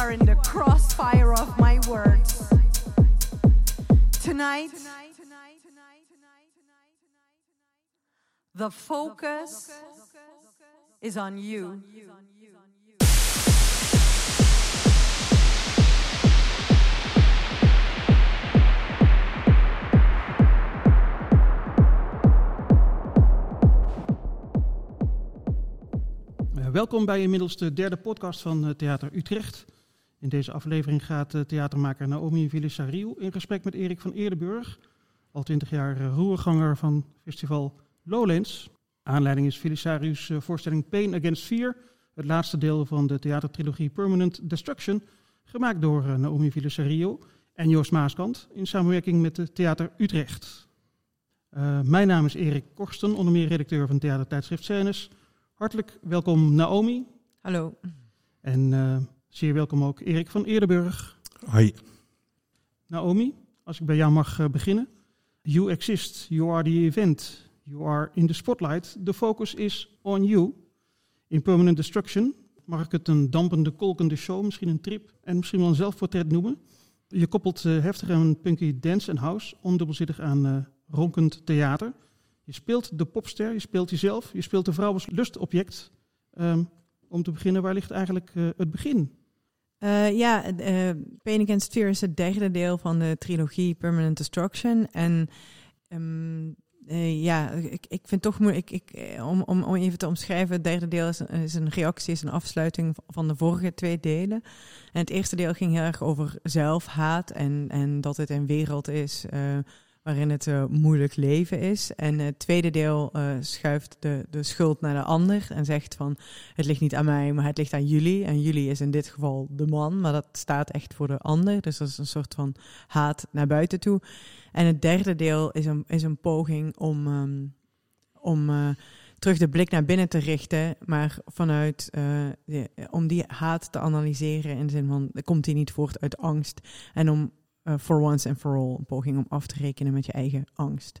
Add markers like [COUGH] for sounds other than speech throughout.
are in the crossfire of my words. Tonight, the focus is on you. Uh, welkom bij inmiddels de derde podcast van uh, Theater Utrecht. In deze aflevering gaat uh, theatermaker Naomi Villisariu in gesprek met Erik van Eerdenburg, al twintig jaar roerganger van festival Lowlands. Aanleiding is Villisariu's voorstelling Pain Against Fear, het laatste deel van de theatertrilogie Permanent Destruction, gemaakt door Naomi Villisariu en Joost Maaskant in samenwerking met de Theater Utrecht. mijn naam is Erik Korsten, onder meer redacteur van theatertijdschrift Scènes. Hartelijk welkom Naomi. Hallo. En uh, zeer welkom ook Erik van Eerdenburg. Hi. Naomi, als ik bij jou mag uh, beginnen. You exist, you are the event, you are in the spotlight. The focus is on you. In Permanent Destruction mag ik het een dampende, kolkende show, misschien een trip en misschien wel een zelfportret noemen. Je koppelt uh, heftig en punky dance en house, ondubbelzittig aan ronkend theater. Je speelt de popster, je speelt jezelf, je speelt de vrouw als lustobject. Um, om te beginnen, waar ligt eigenlijk uh, het begin? Uh, ja, uh, Pain Against Fear is het derde deel van de trilogie Permanent Destruction. En um, ja, ik, ik vind toch moeilijk, ik, om, om, om even te omschrijven, het derde deel is, is een reactie, is een afsluiting van de vorige twee delen. En het eerste deel ging heel erg over zelfhaat en, en dat het een wereld is waarin het uh, moeilijk leven is. En het tweede deel uh, schuift de, de schuld naar de ander en zegt van het ligt niet aan mij, maar het ligt aan jullie. En jullie is in dit geval de man, maar dat staat echt voor de ander. Dus dat is een soort van haat naar buiten toe. En het derde deel is een, is een poging om, um, om uh, terug de blik naar binnen te richten, maar vanuit om die haat te analyseren in de zin van komt die niet voort uit angst en om uh, for once and for all. Een poging om af te rekenen met je eigen angst.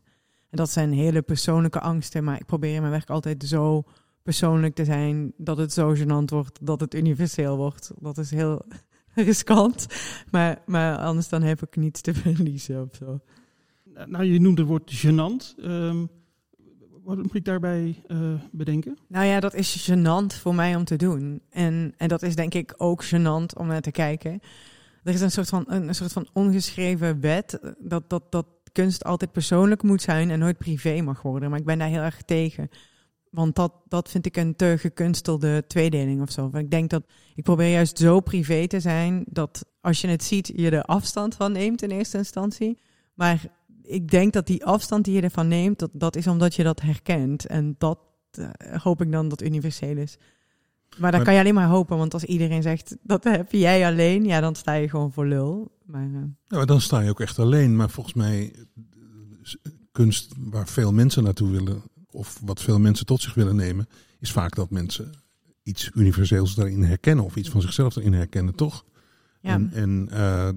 En dat zijn hele persoonlijke angsten, maar ik probeer in mijn werk altijd zo persoonlijk te zijn dat het zo gênant wordt dat het universeel wordt. Dat is heel [LAUGHS] riskant, maar, maar anders dan heb ik niets te [LAUGHS] verliezen of zo. Nou, je noemt het woord gênant. Um, wat moet ik daarbij uh, bedenken? Nou ja, dat is gênant voor mij om te doen. En, en dat is denk ik ook gênant om naar te kijken er is een soort van, een, soort van ongeschreven wet dat, dat, dat kunst altijd persoonlijk moet zijn en nooit privé mag worden. Maar ik ben daar heel erg tegen. Want dat, dat vind ik een te gekunstelde tweedeling of zo. Want ik denk dat ik probeer juist zo privé te zijn dat als je het ziet, je er afstand van neemt in eerste instantie. Maar ik denk dat die afstand die je ervan neemt, dat, dat is omdat je dat herkent. En dat uh, hoop ik dan dat universeel is. Maar dan kan je alleen maar hopen, want als iedereen zegt dat heb jij alleen, ja, dan sta je gewoon voor lul. Maar, uh... ja, maar dan sta je ook echt alleen. Maar volgens mij, kunst waar veel mensen naartoe willen, of wat veel mensen tot zich willen nemen, is vaak dat mensen iets universeels daarin herkennen of iets van zichzelf erin herkennen, toch? Ja. En, en uh,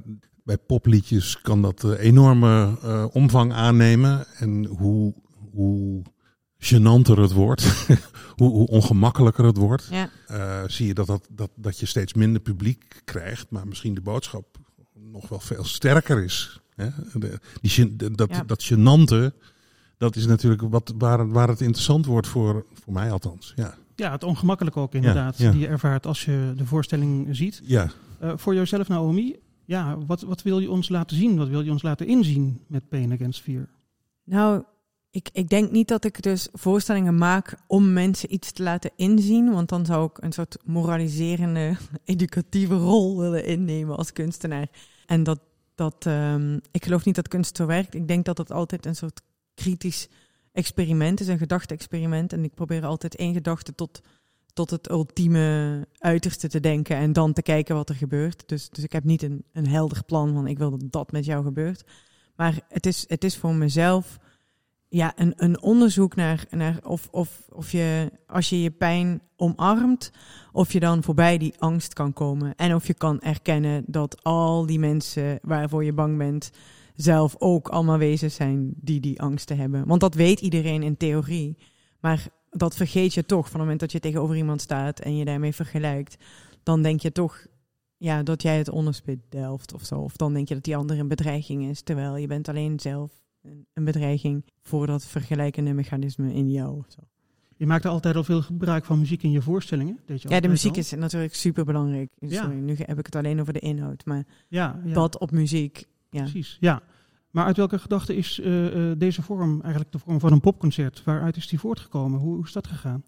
bij popliedjes kan dat uh, enorme uh, omvang aannemen. En hoe, hoe genanter het wordt, [LAUGHS] hoe, hoe, ongemakkelijker het wordt, ja. uh, zie je dat, dat, dat, dat je steeds minder publiek krijgt, maar misschien de boodschap nog wel veel sterker is. Hè? De, die, dat, ja. dat genante, dat is natuurlijk wat, waar, waar het interessant wordt voor, voor mij althans. Ja. ja, het ongemakkelijk ook inderdaad, ja, die je ervaart als je de voorstelling ziet. Ja. Uh, voor jezelf Naomi, ja, wat, wat wil je ons laten zien? Wat wil je ons laten inzien met Pain Against Fear? Nou, ik, ik denk niet dat ik dus voorstellingen maak om mensen iets te laten inzien. Want dan zou ik een soort moraliserende, [LAUGHS] educatieve rol willen innemen als kunstenaar. En dat, dat um, ik geloof niet dat kunst zo werkt. Ik denk dat het altijd een soort kritisch experiment is, een gedachte-experiment. En ik probeer altijd één gedachte tot, tot het ultieme uiterste te denken en dan te kijken wat er gebeurt. Dus, dus ik heb niet een, een helder plan van ik wil dat dat met jou gebeurt. Maar het is, het is voor mezelf ja, een, een onderzoek naar, naar of, of, of je, als je je pijn omarmt, of je dan voorbij die angst kan komen. En of je kan erkennen dat al die mensen waarvoor je bang bent, zelf ook allemaal wezens zijn die die angsten hebben. Want dat weet iedereen in theorie. Maar dat vergeet je toch van het moment dat je tegenover iemand staat en je daarmee vergelijkt. Dan denk je toch, ja, dat jij het onderspit delft of zo. Of dan denk je dat die ander een bedreiging is, terwijl je bent alleen zelf een, bedreiging voor dat vergelijkende mechanisme in jou. Of zo. Je maakte altijd al veel gebruik van muziek in je voorstellingen. Deed je Ja, de muziek al. is natuurlijk super belangrijk. Ja. Nu heb ik het alleen over de inhoud, maar Ja, ja dat op muziek. Ja. precies. Ja. Maar uit welke gedachte is eh, eh, deze vorm eigenlijk de vorm van een popconcert? Waaruit is die voortgekomen? Hoe, hoe is dat gegaan?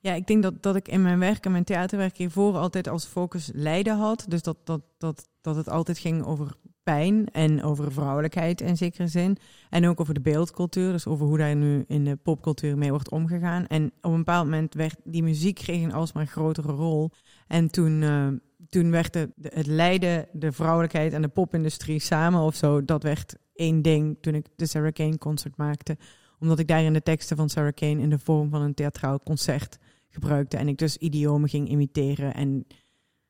Ja, ik denk dat, dat ik in mijn werk en mijn theaterwerk hiervoor altijd als focus lijden had. Dus dat, dat, dat, dat het altijd ging over pijn en over vrouwelijkheid in zekere zin. En ook over de beeldcultuur, dus over hoe daar nu in de popcultuur mee wordt omgegaan. En op een bepaald moment werd die muziek kreeg een alsmaar grotere rol. En toen, eh, toen werd de, het lijden, de vrouwelijkheid en de popindustrie samen of zo, dat werd één ding toen ik de Sarah Kane concert maakte. Omdat ik daarin de teksten van Sarah Kane in de vorm van een theatraal concert gebruikte. En ik dus idiomen ging imiteren. En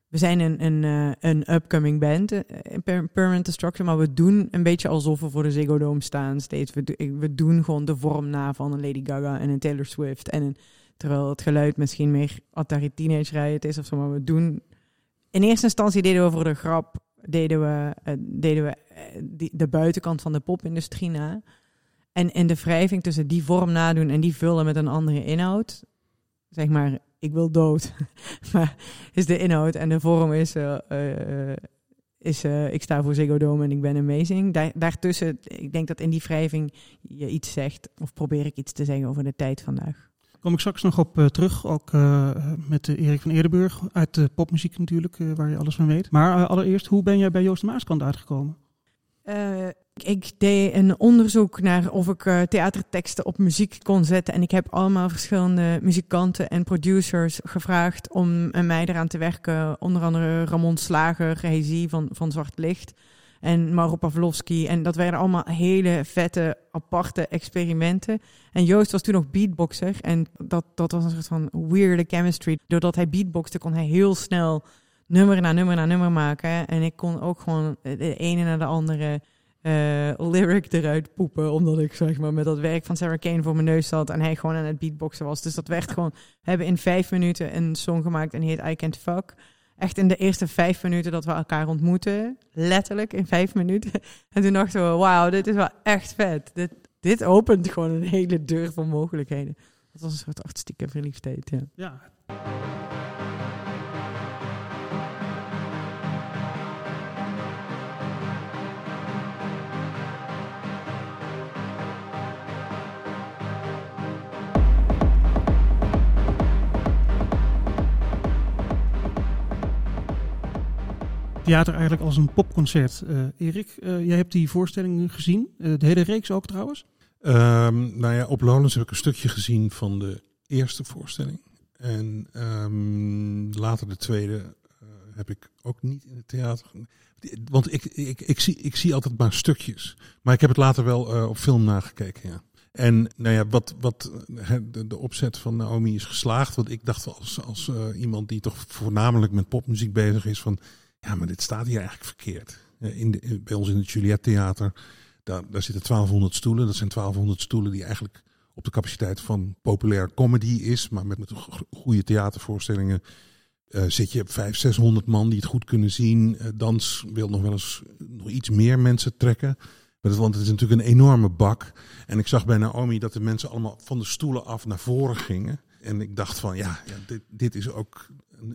we zijn een, een, eh, een upcoming band, eh, in Per- Permanent Destruction. Maar we doen een beetje alsof we voor de Ziggo Dome staan steeds. We, we doen gewoon de vorm na van een Lady Gaga en een Taylor Swift. En terwijl het geluid misschien meer Atari Teenage Riot is of zo. Maar we doen... In eerste instantie deden we voor de grap... deden we, eh, deden we de buitenkant van de popindustrie na. En in de wrijving tussen die vorm nadoen en die vullen met een andere inhoud zeg maar, ik wil dood. [LAUGHS] maar is de inhoud en de vorm is, eh, eh, is eh, ik sta voor Ziggo Dome en ik ben amazing. Daar, daartussen, ik denk dat in die wrijving je iets zegt, of probeer ik iets te zeggen over de tijd vandaag. Kom ik straks nog op terug, ook met Erik van Eerdenburg uit de popmuziek natuurlijk, waar je alles van weet. Maar allereerst, hoe ben jij bij Joost de Maaskant uitgekomen? Eh, ik deed een onderzoek naar of ik eh, theaterteksten op muziek kon zetten. En ik heb allemaal verschillende muzikanten en producers gevraagd om mij eraan te werken. Onder andere Ramon Slager, Hezi van, van Zwart Licht. En Mauro Pavlovski. En dat werden allemaal hele vette, aparte experimenten. En Joost was toen nog beatboxer. En dat, dat was een soort van weirde chemistry. Doordat hij beatboxte, kon hij heel snel nummer na nummer na nummer maken. En ik kon ook gewoon de ene na de andere eh, lyric eruit poepen. Omdat ik zeg maar met dat werk van Sarah Kane voor mijn neus zat. En hij gewoon aan het beatboxen was. Dus dat werd gewoon... We hebben in vijf minuten een song gemaakt en die heet I Can't Fuck. Echt in de eerste vijf minuten dat we elkaar ontmoeten. Letterlijk in vijf minuten. [LAUGHS] En toen dachten we, wauw, dit is wel echt vet. Dit, dit opent gewoon een hele deur van mogelijkheden. Dat was een soort artistieke verliefdheid, ja. Ja. Theater eigenlijk als een popconcert. Eh, Erik, eh, jij hebt die voorstelling gezien. Eh, de hele reeks ook trouwens. Ehm, nou ja, op Lowlands heb ik een stukje gezien van de eerste voorstelling. En ehm, later de tweede heb ik ook niet in het theater. Want ik, ik, ik, zie, ik zie altijd maar stukjes. Maar ik heb het later wel op film nagekeken, ja. En nou ja, wat, wat de, de opzet van Naomi is geslaagd. Want ik dacht als, als iemand die toch voornamelijk met popmuziek bezig is van... Ja, maar dit staat hier eigenlijk verkeerd. Eh, in de, in- bij ons in het Juliet Theater, daar, daar zitten 1200 stoelen. Dat zijn 1200 stoelen die eigenlijk op de capaciteit van populair comedy is. Maar met, met go- goede theatervoorstellingen eh, zit je op 500, 600 man die het goed kunnen zien. Eh, dans wil nog wel eens nog iets meer mensen trekken. Want het is natuurlijk een enorme bak. En ik zag bij Naomi dat de mensen allemaal van de stoelen af naar voren gingen. En ik dacht van ja, ja dit, dit is ook.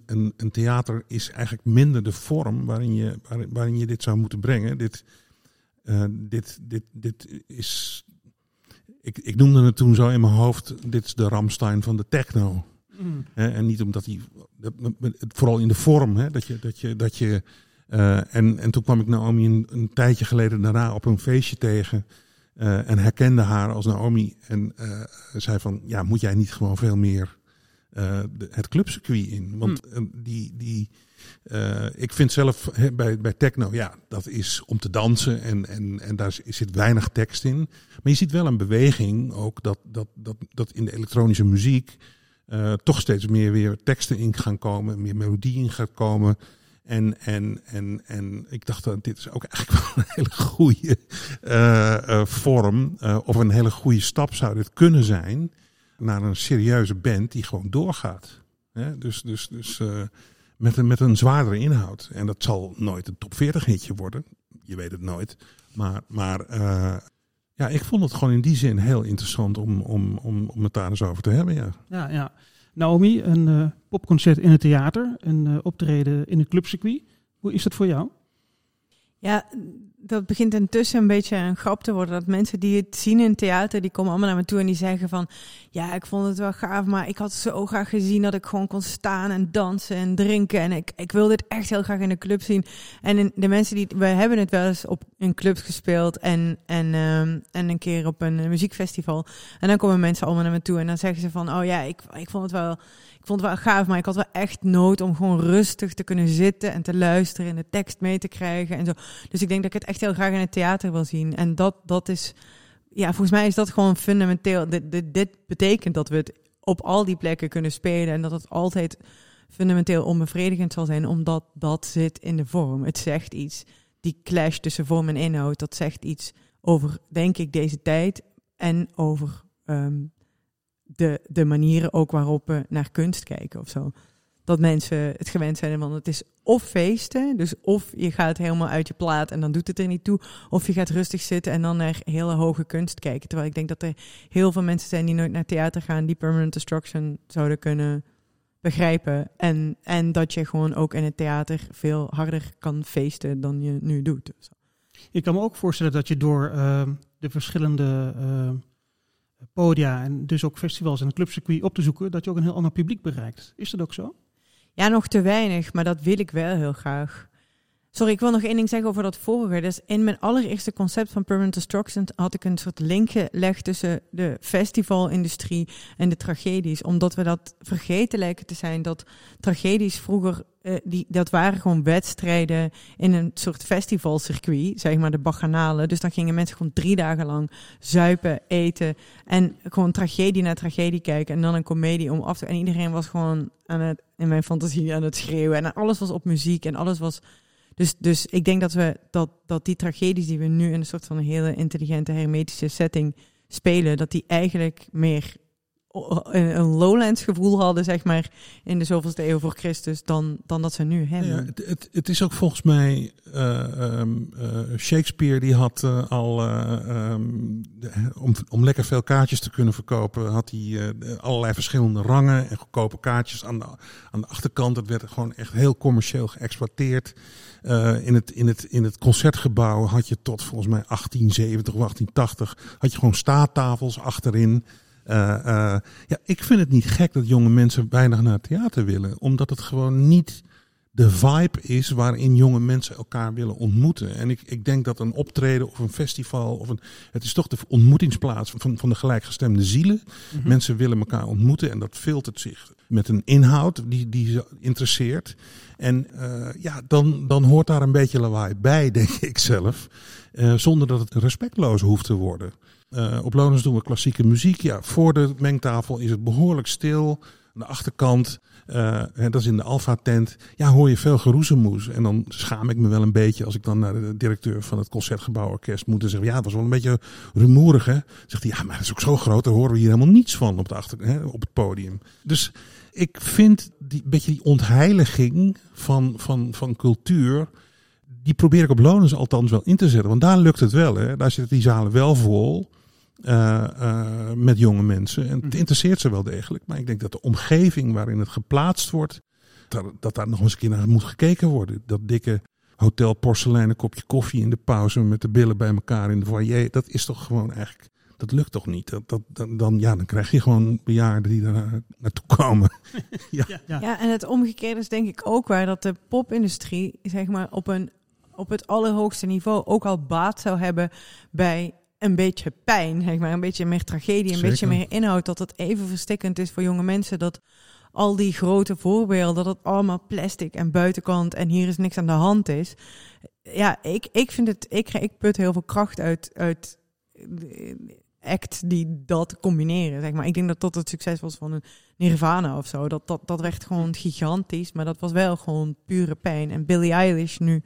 Een, theater is eigenlijk minder de vorm waarin je, waarin, waarin je dit zou moeten brengen. Dit, eh, dit, dit, dit is. Ik, ik noemde het toen zo in mijn hoofd. Dit is de Ramstein van de techno. Hè, en niet omdat hij, vooral in de vorm, hè, dat je, dat je, dat je eh, en, en toen kwam ik Naomi een, een tijdje geleden daarna op een feestje tegen eh, en herkende haar als Naomi en zei van, ja, moet jij niet gewoon veel meer de- het clubcircuit in? Want eh, die, die, eh, ik vind zelf bij, bij techno, ja, dat is om te dansen en, en, en daar zit weinig tekst in. Maar je ziet wel een beweging ook dat, dat, dat, dat in de elektronische muziek eh, toch steeds meer weer teksten in gaan komen, meer melodie in gaat komen. En, en, en, en ik dacht dat dit is ook eigenlijk [LAUGHS] wel een hele goede vorm. of een hele goede stap zou dit kunnen zijn naar een serieuze band die gewoon doorgaat. Hè? Dus, dus, dus, eh, met een, met een zwaardere inhoud. En dat zal nooit een top 40 hitje worden. Je weet het nooit. Maar, maar eh, ja, ik vond het gewoon in die zin heel interessant om, om, om, om het daar eens over te hebben. Ja. Ja, ja. Naomi, een eh, popconcert in het theater, een eh, optreden in een clubcircuit. Hoe is dat voor jou? Ja, dat begint intussen een beetje een grap te worden. Dat mensen die het zien in theater, die komen allemaal naar me toe en die zeggen van... Ja, ik vond het wel gaaf, maar ik had zo graag gezien dat ik gewoon kon staan en dansen en drinken. En ik, ik wil dit echt heel graag in de club zien. En in, de mensen die... We hebben het wel eens op een club gespeeld en, en, ehm, en een keer op een muziekfestival. En dan komen mensen allemaal naar me toe en dan zeggen ze van... Oh ja, ik, ik vond het wel ik vond het wel gaaf, maar ik had wel echt nood om gewoon rustig te kunnen zitten en te luisteren en de tekst mee te krijgen en zo. Dus ik denk dat ik het echt heel graag in het theater wil zien. En dat, dat is, ja, volgens mij is dat gewoon fundamenteel. Dit, dit, dit betekent dat we het op al die plekken kunnen spelen en dat het altijd fundamenteel onbevredigend zal zijn, omdat dat zit in de vorm. Het zegt iets. Die clash tussen vorm en inhoud, dat zegt iets over, denk ik, deze tijd en over ehm, de, de manieren ook waarop we naar kunst kijken of zo. Dat mensen het gewend zijn, want het is of feesten, dus of je gaat helemaal uit je plaat en dan doet het er niet toe, of je gaat rustig zitten en dan naar hele hoge kunst kijken. Terwijl ik denk dat er heel veel mensen zijn die nooit naar theater gaan, die permanent destruction zouden kunnen begrijpen. En, en dat je gewoon ook in het theater veel harder kan feesten dan je nu doet. Ik kan me ook voorstellen dat je door uh, de verschillende uh, podia en dus ook festivals en clubcircuit op te zoeken, dat je ook een heel ander publiek bereikt. Is dat ook zo? Ja, nog te weinig, maar dat wil ik wel heel graag. Sorry, ik wil nog één ding zeggen over dat vorige. Dus in mijn allereerste concept van Permanent Destruction had ik een soort link gelegd tussen de festivalindustrie en de tragedies. Omdat we dat vergeten lijken te zijn. Dat tragedies vroeger, uh, die, dat waren gewoon wedstrijden in een soort festivalcircuit, zeg maar de bacchanalen. Dus dan gingen mensen gewoon drie dagen lang zuipen, eten en gewoon tragedie na tragedie kijken. En dan een komedie om af te... En iedereen was gewoon aan het, in mijn fantasie aan het schreeuwen. En alles was op muziek en alles was dus, dus ik denk dat, we, dat, dat die tragedies die we nu in een soort van hele intelligente hermetische setting spelen, dat die eigenlijk meer een lowlands gevoel hadden, zeg maar, in de zoveelste eeuw voor Christus, dan, dan dat ze nu hebben. Ja, het, het, het, is ook volgens mij, uh, Shakespeare die had al, um, om, om lekker veel kaartjes te kunnen verkopen, had hij allerlei verschillende rangen en goedkope kaartjes aan de, aan de achterkant. Het werd gewoon echt heel commercieel geëxploiteerd. in, het, in, het, in het concertgebouw had je tot volgens mij 1870 of 1880, had je gewoon staattafels achterin. Uh, uh, ja, ik vind het niet gek dat jonge mensen weinig naar het theater willen. Omdat het gewoon niet de vibe is waarin jonge mensen elkaar willen ontmoeten. En ik, ik denk dat een optreden of een festival, of een, het is toch de ontmoetingsplaats van, van de gelijkgestemde zielen. Mm -hmm. Mensen willen elkaar ontmoeten en dat filtert zich met een inhoud die, die ze interesseert. En uh, ja, dan, dan hoort daar een beetje lawaai bij, [LAUGHS] denk ik zelf. zonder dat het respectloos hoeft te worden. Uh, op Lonens doen we klassieke muziek. Ja, voor de mengtafel is het behoorlijk stil. Aan de achterkant, uh, dat is in de Alfa-tent, ja, hoor je veel geroezemoes. En dan schaam ik me wel een beetje als ik dan naar de directeur van het Concertgebouworkest moet en zeg, ja, het was wel een beetje rumoerig, hè. Zegt hij, ja, maar dat is ook zo groot, daar horen we hier helemaal niets van op, de achter, hè, op het podium. Dus ik vind die beetje die ontheiliging van, van, van cultuur, die probeer ik op Lonens althans wel in te zetten. Want daar lukt het wel, hè. Daar zitten die zalen wel vol. Uh, uh, met jonge mensen. En het interesseert ze wel degelijk. Maar ik denk dat de omgeving waarin het geplaatst wordt, dat, dat daar nog eens een keer naar moet gekeken worden. Dat dikke hotel porseleinen kopje koffie in de pauze met de billen bij elkaar in de foyer. Dat is toch gewoon eigenlijk, dat lukt toch niet. Dat, dat, dan, ja, dan krijg je gewoon bejaarden die daar naartoe komen. [LAUGHS] ja. Ja, ja, en het omgekeerde is denk ik ook waar dat de popindustrie, zeg maar, op een op het allerhoogste niveau ook al baat zou hebben bij een beetje pijn, zeg maar, een beetje meer tragedie, een Zeker. beetje meer inhoud, dat het even verstikkend is voor jonge mensen dat al die grote voorbeelden, dat het allemaal plastic en buitenkant en hier is niks aan de hand is. Ja, ik, ik vind het, ik, ik put heel veel kracht uit, uit act die dat combineren, zeg maar. Ik denk dat dat het succes was van een Nirvana of zo. Dat, dat, dat werd gewoon gigantisch, maar dat was wel gewoon pure pijn. En Billie Eilish nu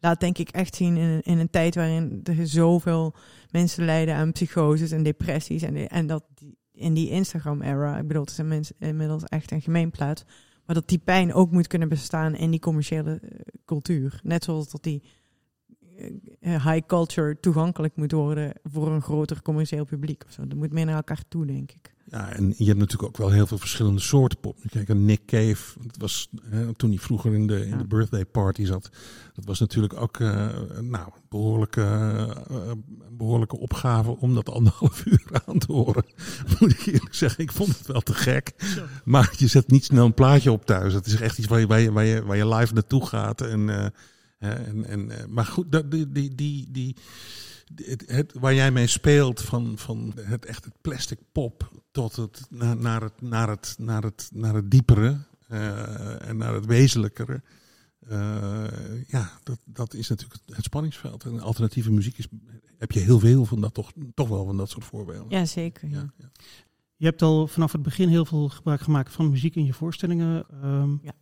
laat denk ik echt zien in, in een tijd waarin er zoveel mensen lijden aan psychoses en depressies. En, en dat die, in die Instagram-era, ik bedoel, het is inmiddels echt een gemeenplaats, Maar dat die pijn ook moet kunnen bestaan in die commerciële eh, cultuur. Net zoals dat die eh, high culture toegankelijk moet worden voor een groter commercieel publiek. Of zo. Dat moet meer naar elkaar toe, denk ik. Ja, en je hebt natuurlijk ook wel heel veel verschillende soorten pop. Kijk, een Nick Cave, dat was hè, toen hij vroeger in de, in de birthday party zat. Dat was natuurlijk ook eh, nou, behoorlijke, eh, behoorlijke opgave om dat anderhalf [LAUGHS] uur aan te horen. [LAUGHS] Moet ik eerlijk zeggen, ik vond het wel te gek. Maar je zet niet snel een plaatje op thuis. Het is echt iets waar je, waar je, waar je, waar je live naartoe gaat. En, eh, en, en, maar goed, dat, die, die, die, die, het, het, waar jij mee speelt, van, van het echt het plastic pop tot het naar, naar, het, naar, het, naar, het, naar het diepere eh, en naar het wezenlijkere. Eh, ja, dat, dat is natuurlijk het spanningsveld. En alternatieve muziek is, heb je heel veel van dat, toch, toch wel van dat soort voorbeelden. Ja, zeker. Ja. Ja, ja. Je hebt al vanaf het begin heel veel gebruik gemaakt van muziek in je voorstellingen. Ehm, Ja.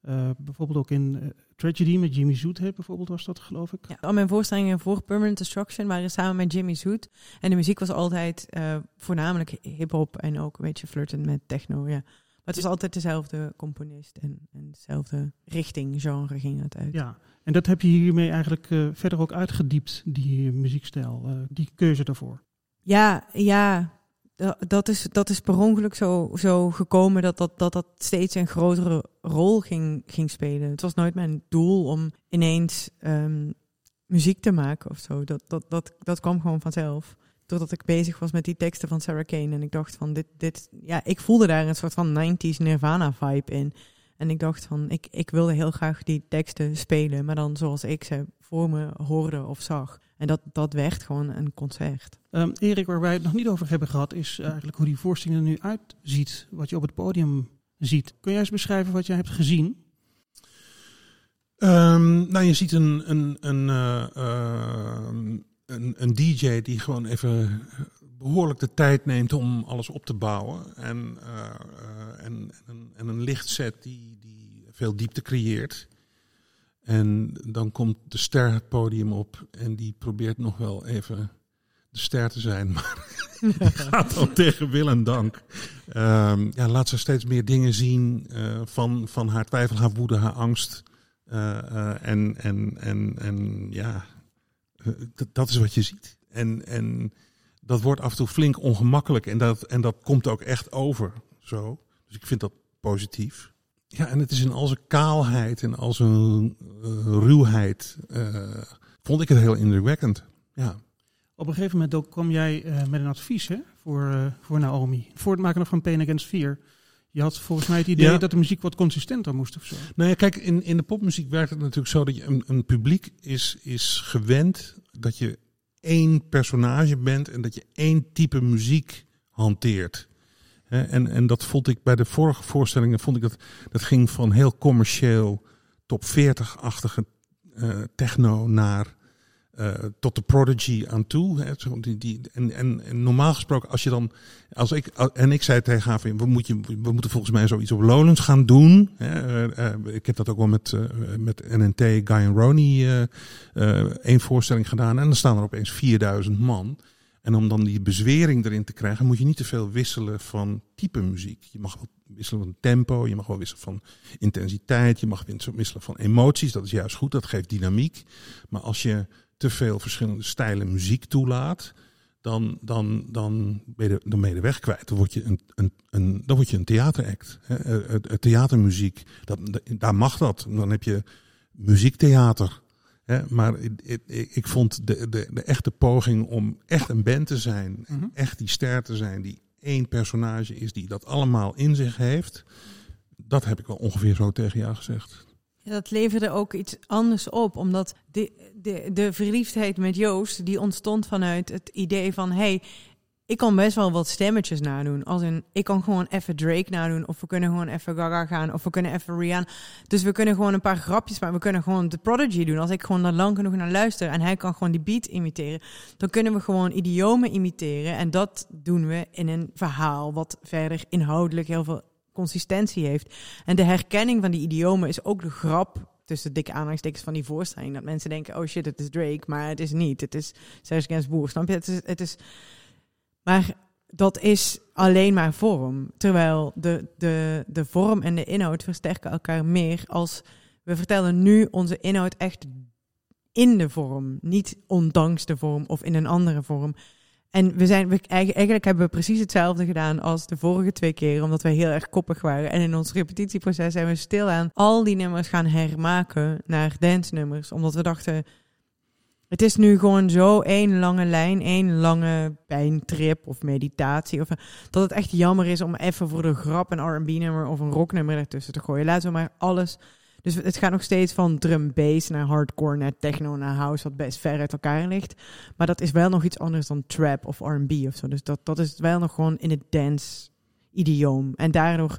eh, bijvoorbeeld ook in Tragedy met Jimmy Zoethead bijvoorbeeld was dat geloof ik. Ja, al mijn voorstellingen voor Permanent Destruction waren samen met Jimmy Zoet. En de muziek was altijd eh, voornamelijk hip-hop en ook een beetje flirten met techno. Ja. Maar het was altijd dezelfde componist en, en dezelfde richting, genre ging het uit. Ja, en dat heb je hiermee eigenlijk eh, verder ook uitgediept, die muziekstijl, eh, die keuze daarvoor. Ja, ja. Da- Dat is, dat is per ongeluk zo, zo gekomen dat dat, dat dat steeds een grotere rol ging, ging spelen. Het was nooit mijn doel om ineens ehm, muziek te maken of zo. Dat, dat, dat, dat kwam gewoon vanzelf. Doordat ik bezig was met die teksten van Sarah Kane. En ik dacht van, dit, dit, ja, ik voelde daar een soort van 90s Nirvana vibe in. En ik dacht van, ik, ik wilde heel graag die teksten spelen. Maar dan zoals ik ze voor me hoorde of zag. En dat, dat werd gewoon een concert. Ehm, Erik, waar wij het nog niet over hebben gehad, is eigenlijk hoe die voorstelling er nu uitziet. Wat je op het podium ziet. Kun jij eens beschrijven wat jij hebt gezien? Ehm, nou, je ziet een, een, een, eh, ehm, een, een DJ die gewoon even behoorlijk de tijd neemt om alles op te bouwen. En, eh, eh, en, en, een, en een lichtset die, die veel diepte creëert. En dan komt de ster het podium op en die probeert nog wel even de ster te zijn. [LAUGHS] Maar die gaat al tegen wil en dank. Ehm, ja, laat ze steeds meer dingen zien eh, van, van haar twijfel, haar woede, haar angst. Eh, eh, en, en, en, en ja, dat is wat je ziet. En, en dat wordt af en toe flink ongemakkelijk. En dat, en dat komt ook echt over. Zo. Dus ik vind dat positief. Ja, en het is in al zijn kaalheid en al zijn eh, ruwheid. eh, vond ik het heel indrukwekkend. Ja. Op een gegeven moment ook kwam jij eh, met een advies hè, voor, voor Naomi. Voor het maken van Pain Against Fear. Je had volgens mij het idee Ja. dat de muziek wat consistenter moest of zo. Nou ja, kijk, in, in de popmuziek werkt het natuurlijk zo dat je een, een publiek is, is gewend dat je één personage bent en dat je één type muziek hanteert. En, en dat vond ik bij de vorige voorstellingen, vond ik dat, dat ging van heel commercieel top 40-achtige eh, techno naar eh, tot de Prodigy aan toe. Hè, die, die, en, en, normaal gesproken, als je dan, als ik, en ik zei tegen haar, we, moet we moeten volgens mij zoiets op Lowlands gaan doen. Hè, eh, ik heb dat ook wel met, met NNT, Guy en Ronnie, één voorstelling gedaan. En dan staan er opeens 4000 man. En om dan die bezwering erin te krijgen, moet je niet te veel wisselen van type muziek. Je mag wel wisselen van tempo, je mag wel wisselen van intensiteit, je mag wisselen van emoties. Dat is juist goed, dat geeft dynamiek. Maar als je te veel verschillende stijlen muziek toelaat, dan, dan, dan, ben, je dan ben je de weg kwijt. Dan word je een, een, een, dan word je een theateract. Hè. Het, het theatermuziek, dat, daar mag dat. Dan heb je muziektheater. Hè. Maar ik, ik, ik vond de, de, de echte poging om echt een band te zijn, Mhm. echt die ster te zijn, die één personage is, die dat allemaal in zich heeft. Dat heb ik wel ongeveer zo tegen jou gezegd. Ja, dat leverde ook iets anders op, omdat de, de, de verliefdheid met Joost, die ontstond vanuit het idee van, hey, ik kan best wel wat stemmetjes nadoen. Als in, ik kan gewoon even Drake nadoen, of we kunnen gewoon even Gaga gaan, of we kunnen even Rihanna. Dus we kunnen gewoon een paar grapjes maken, we kunnen gewoon de Prodigy doen. Als ik gewoon daar lang genoeg naar luister en hij kan gewoon die beat imiteren, dan kunnen we gewoon idiomen imiteren. En dat doen we in een verhaal wat verder inhoudelijk heel veel consistentie heeft. En de herkenning van die idiomen is ook de grap tussen dikke aanhalingstekens van die voorstelling. Dat mensen denken, oh shit, het is Drake, maar het is niet. Het is Serge Gainsbourg, snap je? Het is, het is... Maar dat is alleen maar vorm. Terwijl de, de, de vorm en de inhoud versterken elkaar meer als we vertellen nu onze inhoud echt in de vorm, niet ondanks de vorm of in een andere vorm. En we zijn, we, eigenlijk hebben we precies hetzelfde gedaan als de vorige twee keer, omdat we heel erg koppig waren. En in ons repetitieproces zijn we stilaan al die nummers gaan hermaken naar dance-nummers, omdat we dachten, het is nu gewoon zo één lange lijn, één lange pijntrip of meditatie. Of, dat het echt jammer is om even voor de grap een R&B-nummer of een rocknummer ertussen te gooien. Laten we maar alles dus het gaat nog steeds van drum bass naar hardcore, naar techno, naar house, wat best ver uit elkaar ligt. Maar dat is wel nog iets anders dan trap of R&B of zo. Dus dat, dat is wel nog gewoon in het dance idioom. En daardoor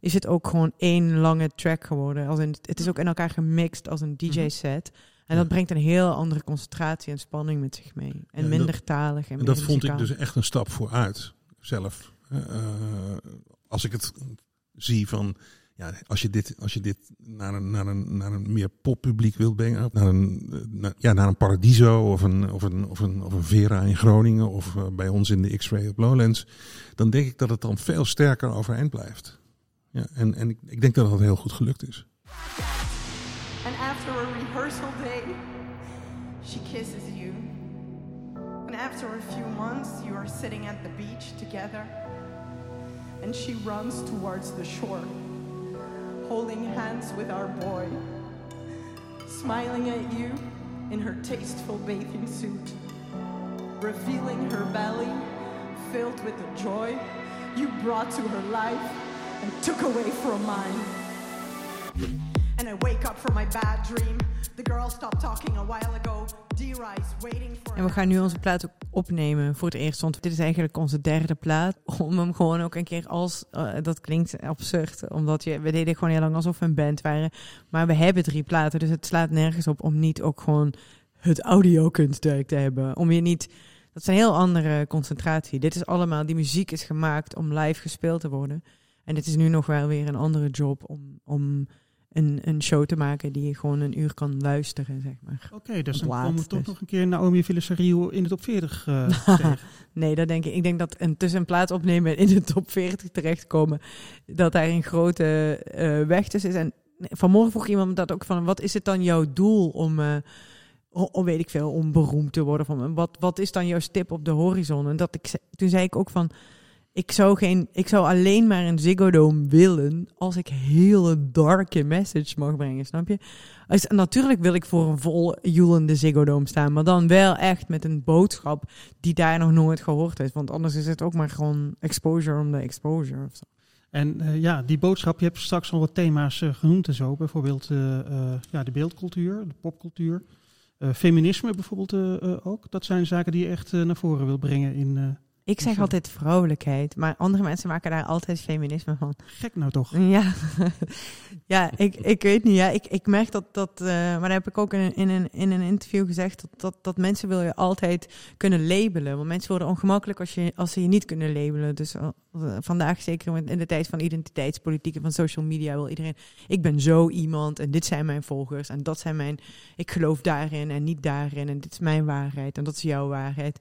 is het ook gewoon één lange track geworden. Als in, het is ook in elkaar gemixt als een DJ-set. Mhm. En dat brengt een heel andere concentratie en spanning met zich mee. En minder talig. En, en dat vond ik dus echt een stap vooruit zelf. Uh, als ik het zie van ja, als je dit, als je dit naar, een, naar, een, naar een meer poppubliek wilt brengen, naar een, naar, ja, naar een Paradiso of een, of, een, of, een, of een Vera in Groningen of uh, bij ons in de X-Ray op Lowlands, dan denk ik dat het dan veel sterker overeind blijft. Ja, en en ik, ik denk dat het heel goed gelukt is. After a few months, you are sitting at the beach together. And she runs towards the shore. holding hands with our boy, smiling at you in her tasteful bathing suit, revealing her belly filled with the joy you brought to her life and took away from mine. And I wake up from my bad dream. The girl stopped talking a while ago. En we gaan nu onze plaat ook opnemen voor het eerst. Want dit is eigenlijk onze derde plaat. Om hem gewoon ook een keer als. Uh, dat klinkt absurd. Omdat je, we deden gewoon heel lang alsof we een band waren. Maar we hebben drie platen. Dus het slaat nergens op om niet ook gewoon het audio-kunstwerk te hebben. Om je niet. Dat is een heel andere concentratie. Dit is allemaal. Die muziek is gemaakt om live gespeeld te worden. En dit is nu nog wel weer een andere job om. om een, een show te maken die je gewoon een uur kan luisteren, zeg maar. Oké, dus dan komen we toch dus. nog een keer Naomi Villasariu in de top 40 uh, [LAUGHS] Nee, dat denk ik. Ik denk dat een tussenplaats opnemen in de top 40 terechtkomen, dat daar een grote uh, weg tussen is. En vanmorgen vroeg iemand dat ook van, wat is het dan jouw doel om... Uh, om weet ik veel, om beroemd te worden van wat, wat is dan jouw stip op de horizon? En dat ik, toen zei ik ook van, ik zou, geen, ik zou alleen maar een Ziggo Dome willen als ik hele darke message mag brengen, snap je? Als, natuurlijk wil ik voor een vol joelende Ziggo Dome staan, maar dan wel echt met een boodschap die daar nog nooit gehoord is. Want anders is het ook maar gewoon exposure om de exposure of zo. En uh, ja, die boodschap, je hebt straks al wat thema's uh, genoemd en zo. Bijvoorbeeld uh, ja, de beeldcultuur, de popcultuur. feminisme bijvoorbeeld ook. Dat zijn zaken die je echt naar voren wil brengen in ik zeg altijd vrouwelijkheid, maar andere mensen maken daar altijd feminisme van. Gek nou toch? Ja, [LAUGHS] ja ik, ik weet niet. Ja, ik, ik merk dat, dat uh, maar daar heb ik ook in, in, een, in een interview gezegd, dat, dat, dat mensen wil je altijd kunnen labelen. Want mensen worden ongemakkelijk als, je, als ze je niet kunnen labelen. Dus uh, vandaag, zeker in de tijd van identiteitspolitiek en van social media, wil iedereen, ik ben zo iemand en dit zijn mijn volgers en dat zijn mijn, ik geloof daarin en niet daarin en dit is mijn waarheid en dat is jouw waarheid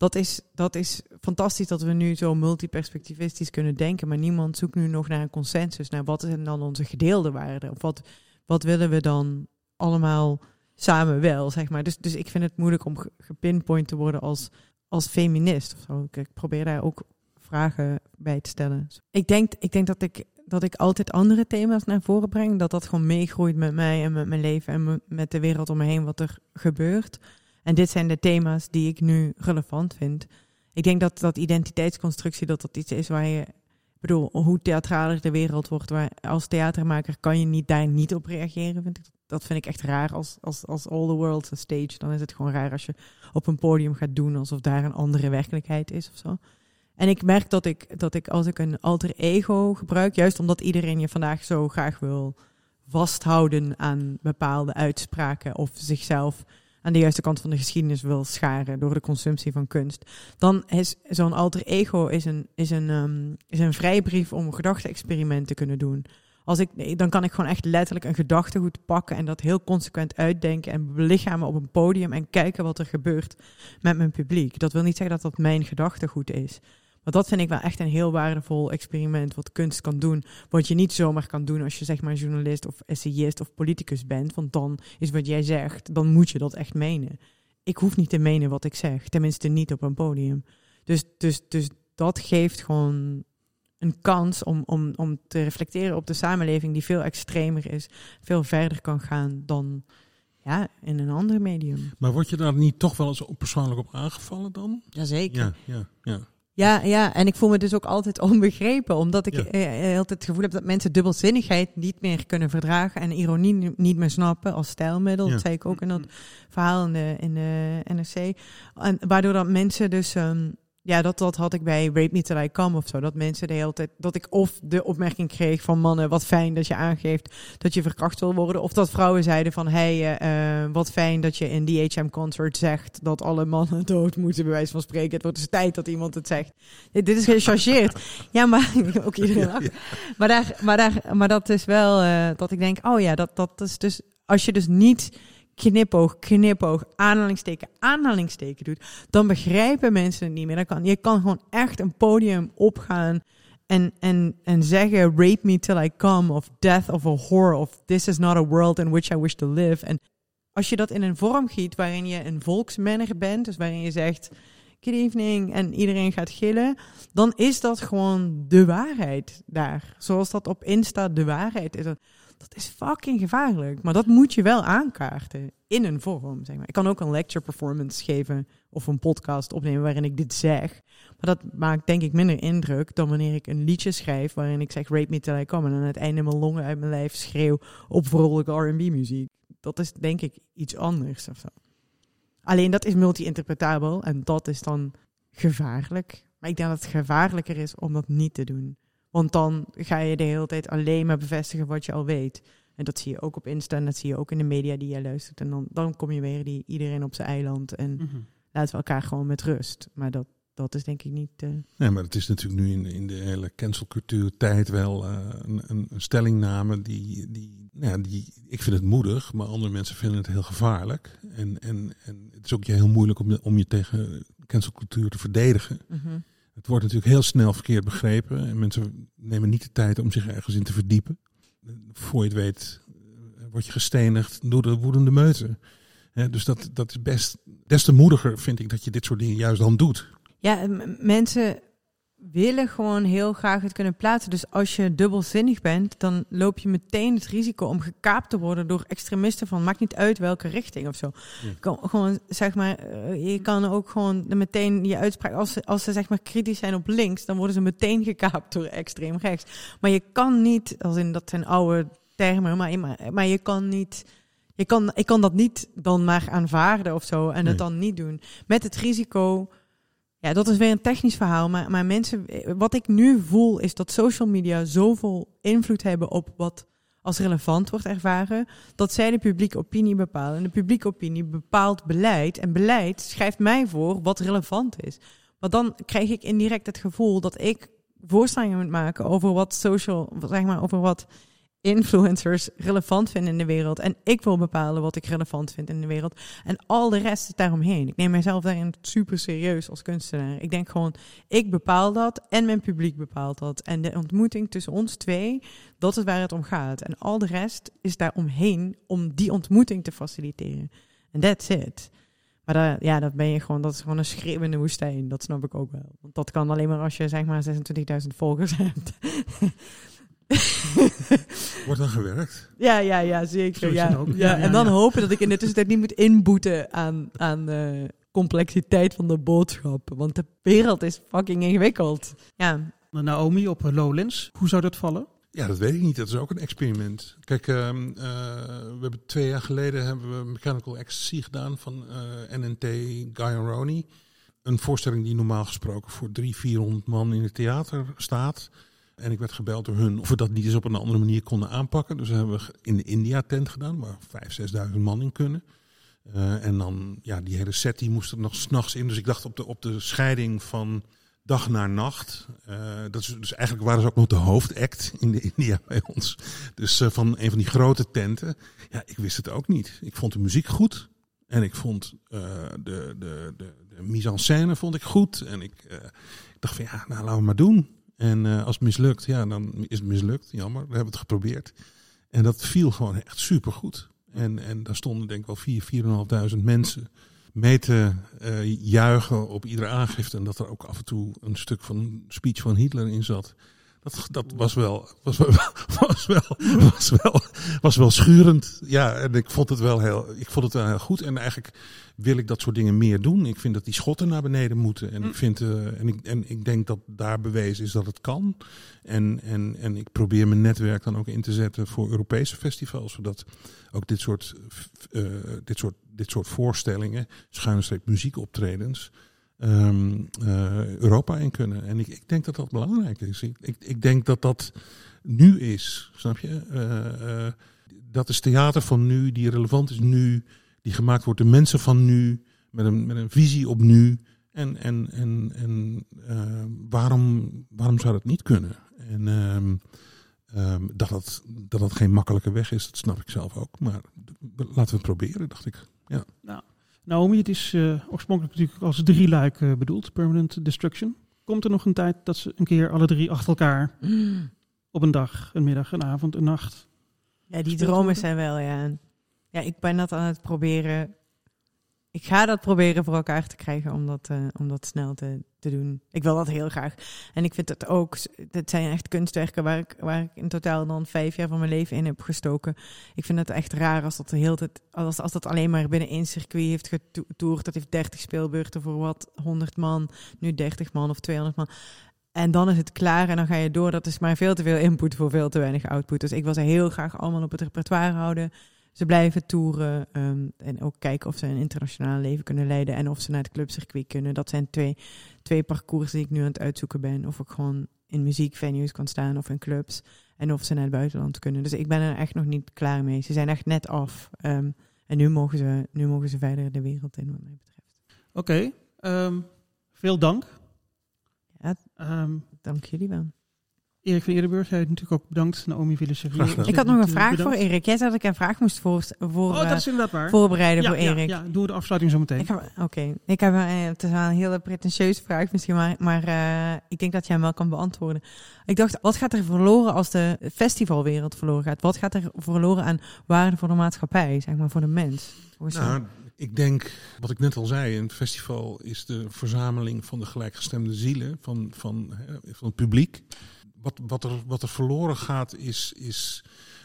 dat is, dat is fantastisch dat we nu zo multiperspectivistisch kunnen denken. Maar niemand zoekt nu nog naar een consensus. Naar wat is dan onze gedeelde waarde? Of wat, wat willen we dan allemaal samen wel, zeg maar. Dus, dus ik vind het moeilijk om gepinpoint te worden als, als feminist of zo. Ik, probeer daar ook vragen bij te stellen. Ik denk, ik denk dat ik dat ik altijd andere thema's naar voren breng. Dat dat gewoon meegroeit met mij en met mijn leven en met de wereld om me heen, wat er gebeurt. En dit zijn de thema's die ik nu relevant vind. Ik denk dat dat identiteitsconstructie dat dat iets is waar je, ik bedoel, hoe theatraler de wereld wordt, waar als theatermaker kan je niet daar niet op reageren. Vind ik. Dat vind ik echt raar als, als, als all the world's a stage. Dan is het gewoon raar als je op een podium gaat doen alsof daar een andere werkelijkheid is of zo. En ik merk dat ik, dat ik als ik een alter ego gebruik, juist omdat iedereen je vandaag zo graag wil vasthouden aan bepaalde uitspraken of zichzelf aan de juiste kant van de geschiedenis wil scharen door de consumptie van kunst, dan is zo'n alter ego is een, is een, um, is een vrijbrief om gedachte-experiment te kunnen doen. Als ik, dan kan ik gewoon echt letterlijk een gedachtegoed pakken en dat heel consequent uitdenken en belichamen op een podium en kijken wat er gebeurt met mijn publiek. Dat wil niet zeggen dat dat mijn gedachtegoed is. Maar dat vind ik wel echt een heel waardevol experiment wat kunst kan doen. Wat je niet zomaar kan doen als je zeg maar journalist of essayist of politicus bent. Want dan is wat jij zegt, dan moet je dat echt menen. Ik hoef niet te menen wat ik zeg, tenminste niet op een podium. Dus, dus, dus dat geeft gewoon een kans om, om, om te reflecteren op de samenleving die veel extremer is, veel verder kan gaan dan ja, in een ander medium. Maar word je daar niet toch wel eens op persoonlijk op aangevallen dan? Jazeker. Ja, ja, ja. Ja, ja, en ik voel me dus ook altijd [LAUGHS] onbegrepen, omdat ik Ja. eh, eh, altijd het gevoel heb dat mensen dubbelzinnigheid niet meer kunnen verdragen en ironie ni- niet meer snappen als stijlmiddel. Ja. Dat zei ik ook in dat verhaal in de, in de NRC. En waardoor dat mensen dus, ehm, ja, dat, dat had ik bij Rape Me Till I Come of zo, dat mensen de hele tijd, dat ik of de opmerking kreeg van mannen, wat fijn dat je aangeeft dat je verkracht wil worden, of dat vrouwen zeiden van, hey, eh, eh, wat fijn dat je in die HM-concert zegt dat alle mannen [LAUGHS] dood moeten, bij wijze van spreken. Het wordt dus tijd dat iemand het zegt. Dit, dit is gechargeerd. [LAUGHS] ja, maar [LAUGHS] ook iedereen lacht. Maar, daar, maar, daar, maar dat is wel eh, dat ik denk, oh ja, dat, dat is dus, als je dus niet knipoog, knipoog, aanhalingsteken, aanhalingsteken doet, dan begrijpen mensen het niet meer. Dan kan, je kan gewoon echt een podium opgaan en, en, en zeggen rape me till I come of death of a whore of this is not a world in which I wish to live. En als je dat in een vorm giet waarin je een volksmanner bent, dus waarin je zegt good evening en iedereen gaat gillen, dan is dat gewoon de waarheid daar. Zoals dat op Insta de waarheid is. Dat, is fucking gevaarlijk. Maar dat moet je wel aankaarten in een vorm. Zeg maar. Ik kan ook een lecture performance geven of een podcast opnemen waarin ik dit zeg. Maar dat maakt denk ik minder indruk dan wanneer ik een liedje schrijf waarin ik zeg rape me till I come en aan het einde mijn longen uit mijn lijf schreeuw op vrolijke R&B muziek. Dat is denk ik iets anders of zo. Alleen dat is multi-interpretabel en dat is dan gevaarlijk. Maar ik denk dat het gevaarlijker is om dat niet te doen. Want dan ga je de hele tijd alleen maar bevestigen wat je al weet. En dat zie je ook op Insta en dat zie je ook in de media die je luistert. En dan, dan kom je weer die iedereen op zijn eiland en Mhm. laten we elkaar gewoon met rust. Maar dat, dat is denk ik niet... eh, Nee, maar het is natuurlijk nu in, in de hele cancelcultuur tijd wel eh, een, een, een stellingname die, die, nou ja, die, ik vind het moedig, maar andere mensen vinden het heel gevaarlijk. En, en, en het is ook heel moeilijk om je, om je tegen cancelcultuur te verdedigen. mhm. Het wordt natuurlijk heel snel verkeerd begrepen en mensen nemen niet de tijd om zich ergens in te verdiepen. Voor je het weet, eh, word je gestenigd door de woedende meute. Dus dat, dat is best, des te moediger vind ik dat je dit soort dingen juist dan doet. Ja, mensen willen gewoon heel graag het kunnen plaatsen. Dus als je dubbelzinnig bent, dan loop je meteen het risico om gekaapt te worden door extremisten van maakt niet uit welke richting of zo. Ja. Gewoon zeg maar, eh, je kan ook gewoon meteen je uitspraak, als ze, als ze zeg maar kritisch zijn op links, dan worden ze meteen gekaapt door extreem rechts. Maar je kan niet, als in dat zijn oude termen, maar, maar, maar je kan niet. Je kan, ik kan dat niet dan maar aanvaarden of zo en Nee. het dan niet doen. Met het risico ja, dat is weer een technisch verhaal. Maar, maar mensen, wat ik nu voel, is dat social media zoveel invloed hebben op wat als relevant wordt ervaren, dat zij de publieke opinie bepalen. En de publieke opinie bepaalt beleid. En beleid schrijft mij voor wat relevant is. Maar dan krijg ik indirect het gevoel dat ik voorstellingen moet maken over wat social, zeg maar, over wat influencers relevant vinden in de wereld. En ik wil bepalen wat ik relevant vind in de wereld. En al de rest is daaromheen. Ik neem mezelf daarin super serieus als kunstenaar. Ik denk gewoon, ik bepaal dat en mijn publiek bepaalt dat. En de ontmoeting tussen ons twee, dat is waar het om gaat. En al de rest is daar omheen om die ontmoeting te faciliteren. En that's it. Maar ja, dat ben je gewoon, dat is gewoon een schreeuwende woestijn. Dat snap ik ook wel. Want dat kan alleen maar als je zeg maar 26.000 volgers [LAUGHS] hebt. [LAUGHS] Wordt dan gewerkt? Ja, ja, ja, zeker. Ja. Ja, Ja, ja, en dan ja. hopen dat ik in de tussentijd niet moet inboeten aan, aan de complexiteit van de boodschap. Want de wereld is fucking ingewikkeld. Ja, Naomi op eh, Lowlands. Hoe zou dat vallen? Ja, dat weet ik niet. Dat is ook een experiment. Kijk, ehm, eh, we hebben twee jaar geleden hebben we Mechanical Ecstasy gedaan van eh, NNT Guy Roney. Een voorstelling die normaal gesproken voor 300, 400 man in het theater staat. En ik werd gebeld door hun of we dat niet eens op een andere manier konden aanpakken. Dus hebben we in de India-tent gedaan, waar 5.000, 6.000 man in kunnen. Eh, en dan, ja, die hele set die moest er nog s'nachts in. Dus ik dacht op de, op de scheiding van dag naar nacht. Eh, dat is, dus eigenlijk waren ze ook nog de hoofdact in de [LAUGHS] India bij ons. Dus eh, van een van die grote tenten. Ja, ik wist het ook niet. Ik vond de muziek goed. En ik vond de, de, de, de mise en scène vond ik goed. En ik, ik dacht van ja, nou laten we maar doen. En eh, als het mislukt, ja, dan is het mislukt. Jammer, we hebben het geprobeerd. En dat viel gewoon echt super goed. En, en daar stonden denk ik wel 4, 4.500 mensen mee te eh, juichen op iedere aangifte. En dat er ook af en toe een stuk van een speech van Hitler in zat. Dat, dat was, wel, was, wel, [LAUGHS] was, wel, was, wel, was wel schurend. Ja, en ik vond het wel heel, ik vond het wel heel goed. En eigenlijk wil ik dat soort dingen meer doen. Ik vind dat die schotten naar beneden moeten. En, ik, vind, uh, en, ik, en ik denk dat daar bewezen is dat het kan. En, en, en ik probeer mijn netwerk dan ook in te zetten voor Europese festivals. Zodat ook dit soort, uh, dit soort, dit soort voorstellingen, schuine streep muziekoptredens um, uh, Europa in kunnen. En ik, ik, denk dat dat belangrijk is. Ik, ik, ik denk dat dat nu is, snap je? Uh, uh, dat is theater van nu, die relevant is nu, die gemaakt wordt door mensen van nu, met een, met een visie op nu. En, en, en, en waarom, waarom zou dat niet kunnen? En um, dat, dat, dat dat geen makkelijke weg is, dat snap ik zelf ook. Maar laten we het proberen, dacht ik. Ja. Nou. Naomi, het is uh, oorspronkelijk natuurlijk als drie luik uh, bedoeld, Permanent Destruction. Komt er nog een tijd dat ze een keer alle drie achter elkaar mm. op een dag, een middag, een avond, een nacht. Ja, die dromen zijn wel, ja. Ja, ik ben dat aan het proberen ik ga dat proberen voor elkaar te krijgen om dat, uh, om dat snel te, te doen. Ik wil dat heel graag. En ik vind het ook, het zijn echt kunstwerken waar ik, waar ik in totaal dan vijf jaar van mijn leven in heb gestoken. Ik vind het echt raar als dat de hele tijd, als, als dat alleen maar binnen één circuit heeft getoerd. Dat heeft 30 speelbeurten voor wat 100 man, nu 30 man of 200 man. En dan is het klaar en dan ga je door. Dat is maar veel te veel input voor veel te weinig output. Dus ik wil ze heel graag allemaal op het repertoire houden. Ze blijven toeren um, en ook kijken of ze een internationaal leven kunnen leiden en of ze naar het clubcircuit kunnen. Dat zijn twee, twee parcours die ik nu aan het uitzoeken ben. Of ik gewoon in muziekvenues kan staan of in clubs. En of ze naar het buitenland kunnen. Dus ik ben er echt nog niet klaar mee. Ze zijn echt net af. Um, en nu mogen, ze, nu mogen ze verder de wereld in, wat mij betreft. Oké, okay, um, veel dank. Ja, dank jullie wel. Erik van Eerdenburg, jij natuurlijk ook bedankt. Naomi Villisevier. Ik had nog een vraag voor Erik. Jij zei dat ik een vraag moest voor, voor, oh, dat is inderdaad waar. voorbereiden ja, voor Erik. Ja, ja, doe de afsluiting zo meteen. Oké, okay. ik heb een, het is wel een hele pretentieuze vraag misschien, maar, maar uh, ik denk dat jij hem wel kan beantwoorden. Ik dacht, wat gaat er verloren als de festivalwereld verloren gaat? Wat gaat er verloren aan waarde voor de maatschappij, zeg maar, voor de mens? Nou, ik denk, wat ik net al zei, een festival is de verzameling van de gelijkgestemde zielen, van, van, van het publiek wat, wat, er, wat er verloren gaat, is, is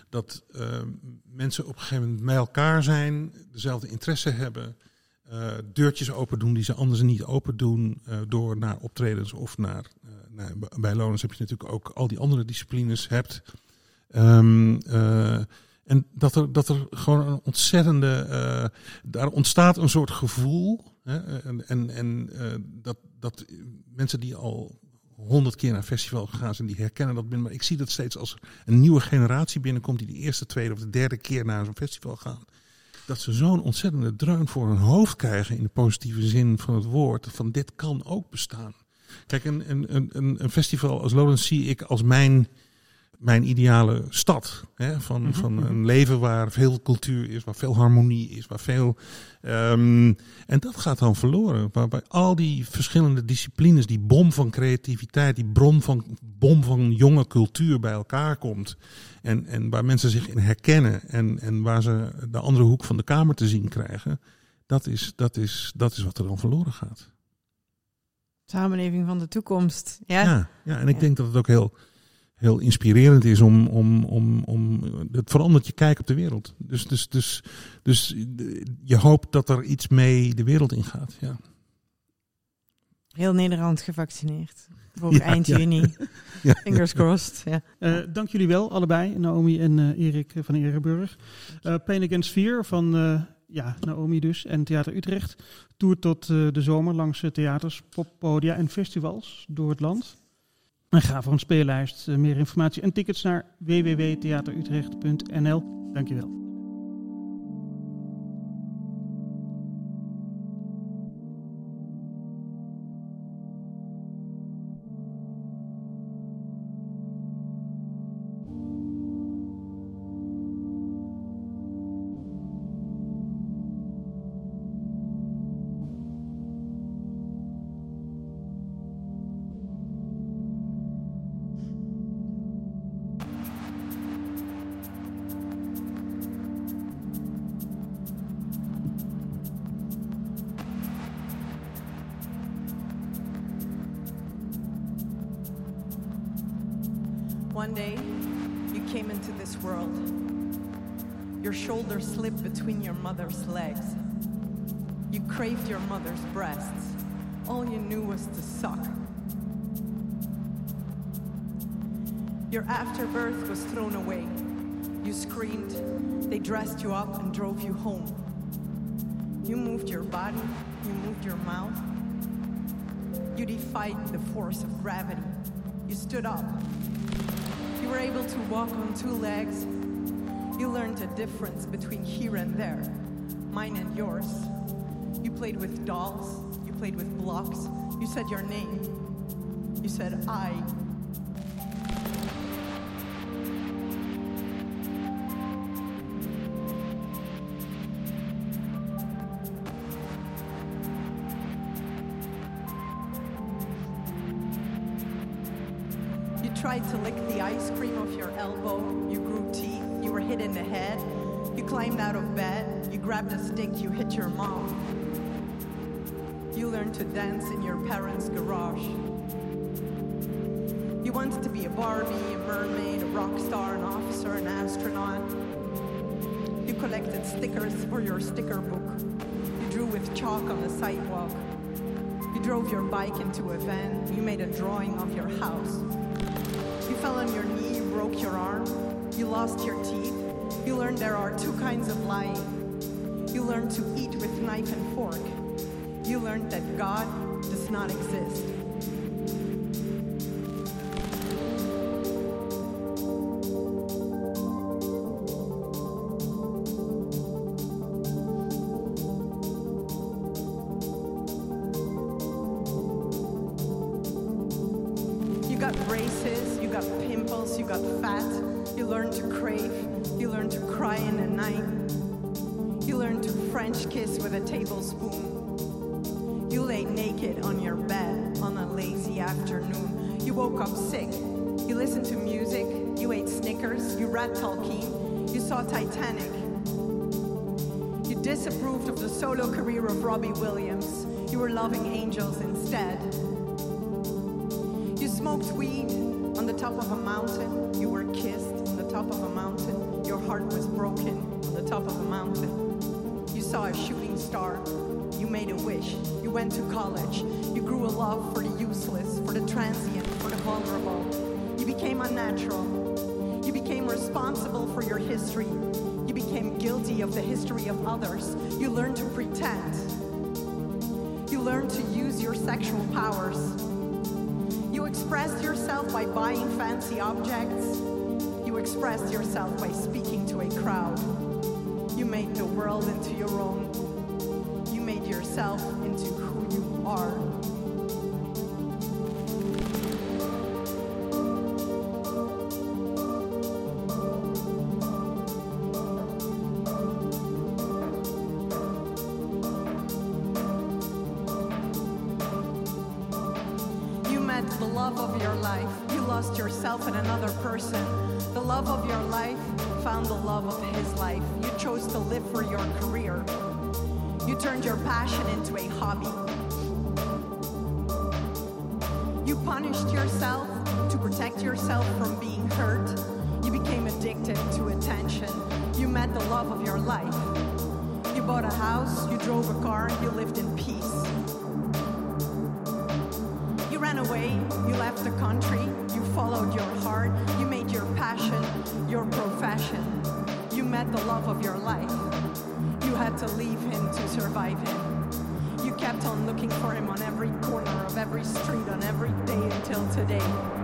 dat uh, mensen op een gegeven moment bij elkaar zijn, dezelfde interesse hebben, uh, deurtjes open doen die ze anders niet open doen, uh, door naar optredens of naar, naar bij Lonens heb je natuurlijk ook al die andere disciplines hebt. Um, en dat er, dat er gewoon een ontzettende. daar ontstaat een soort gevoel. Hè, en en, en dat, dat mensen die al honderd keer naar een festival gegaan zijn, die herkennen dat binnen. Maar ik zie dat steeds als een nieuwe generatie binnenkomt die de eerste, tweede of de derde keer naar zo'n festival gaan. Dat ze zo'n ontzettende dreun voor hun hoofd krijgen in de positieve zin van het woord. Van dit kan ook bestaan. Kijk, een, een, een, een festival als Lowlands zie ik als mijn mijn ideale stad. Hè? Van, mm -hmm. van een leven waar veel cultuur is, waar veel harmonie is, waar veel. Um, en dat gaat dan verloren. Waarbij al die verschillende disciplines, die bom van creativiteit, die bron van, bom van jonge cultuur bij elkaar komt. En, en waar mensen zich in herkennen en, en waar ze de andere hoek van de kamer te zien krijgen. Dat is, dat is, dat is wat er dan verloren gaat. Samenleving van de toekomst. Ja, ja, ja en ik ja. denk dat het ook heel heel inspirerend is om, om, om, om het verandert je kijk op de wereld. Dus, dus, dus, dus je hoopt dat er iets mee de wereld ingaat. Ja. Heel Nederland gevaccineerd. Voor ja, eind ja. juni. [LAUGHS] ja. Fingers crossed. Ja. Uh, dank jullie wel, allebei, Naomi en uh, Erik van Erenburg. Uh, Pain Against Fear van ja, Naomi dus en Theater Utrecht toert tot de zomer langs theaters, poppodia en festivals door het land. En ga voor een speellijst. Meer informatie en tickets naar www.theaterutrecht.nl. Dankjewel. Day, you came into this world. Your shoulder slipped between your mother's legs. You craved your mother's breasts. All you knew was to suck. Your afterbirth was thrown away. You screamed. They dressed you up and drove you home. You moved your body. You moved your mouth. You defied the force of gravity. You stood up. You were able to walk on two legs. You learned the difference between here and there, mine and yours. You played with dolls. You played with blocks. You said your name. You said I. to dance in your parents' garage. You wanted to be a Barbie, a mermaid, a rock star, an officer, an astronaut. You collected stickers for your sticker book. You drew with chalk on the sidewalk. You drove your bike into a van. You made a drawing of your house. You fell on your knee, you broke your arm. You lost your teeth. You learned there are two kinds of lying. You learned to eat with knife and fork. You learned that God does not exist. You got braces, you got pimples, you got fat. You learned to crave, you learned to cry in the night. You learned to French kiss with a tablespoon. Afternoon. You woke up sick. You listened to music, you ate Snickers, you read Tolkien, you saw Titanic. You disapproved of the solo career of Robbie Williams. You were loving angels instead. You smoked weed on the top of a mountain. You were kissed on the top of a mountain. Your heart was broken on the top of a mountain. You saw a shooting star. Made a wish. You went to college. You grew a love for the useless, for the transient, for the vulnerable. You became unnatural. You became responsible for your history. You became guilty of the history of others. You learned to pretend. You learned to use your sexual powers. You expressed yourself by buying fancy objects. You expressed yourself by speaking to a crowd. You made the world into your own. You yourself into who you are. You met the love of your life. You lost yourself in another person. The love of your life found the love of his life. You chose to live for your career. You turned your passion into a hobby. You punished yourself to protect yourself from being hurt. You became addicted to attention. You met the love of your life. You bought a house, you drove a car, you lived in peace. You ran away, you left the country, every street on every day until today.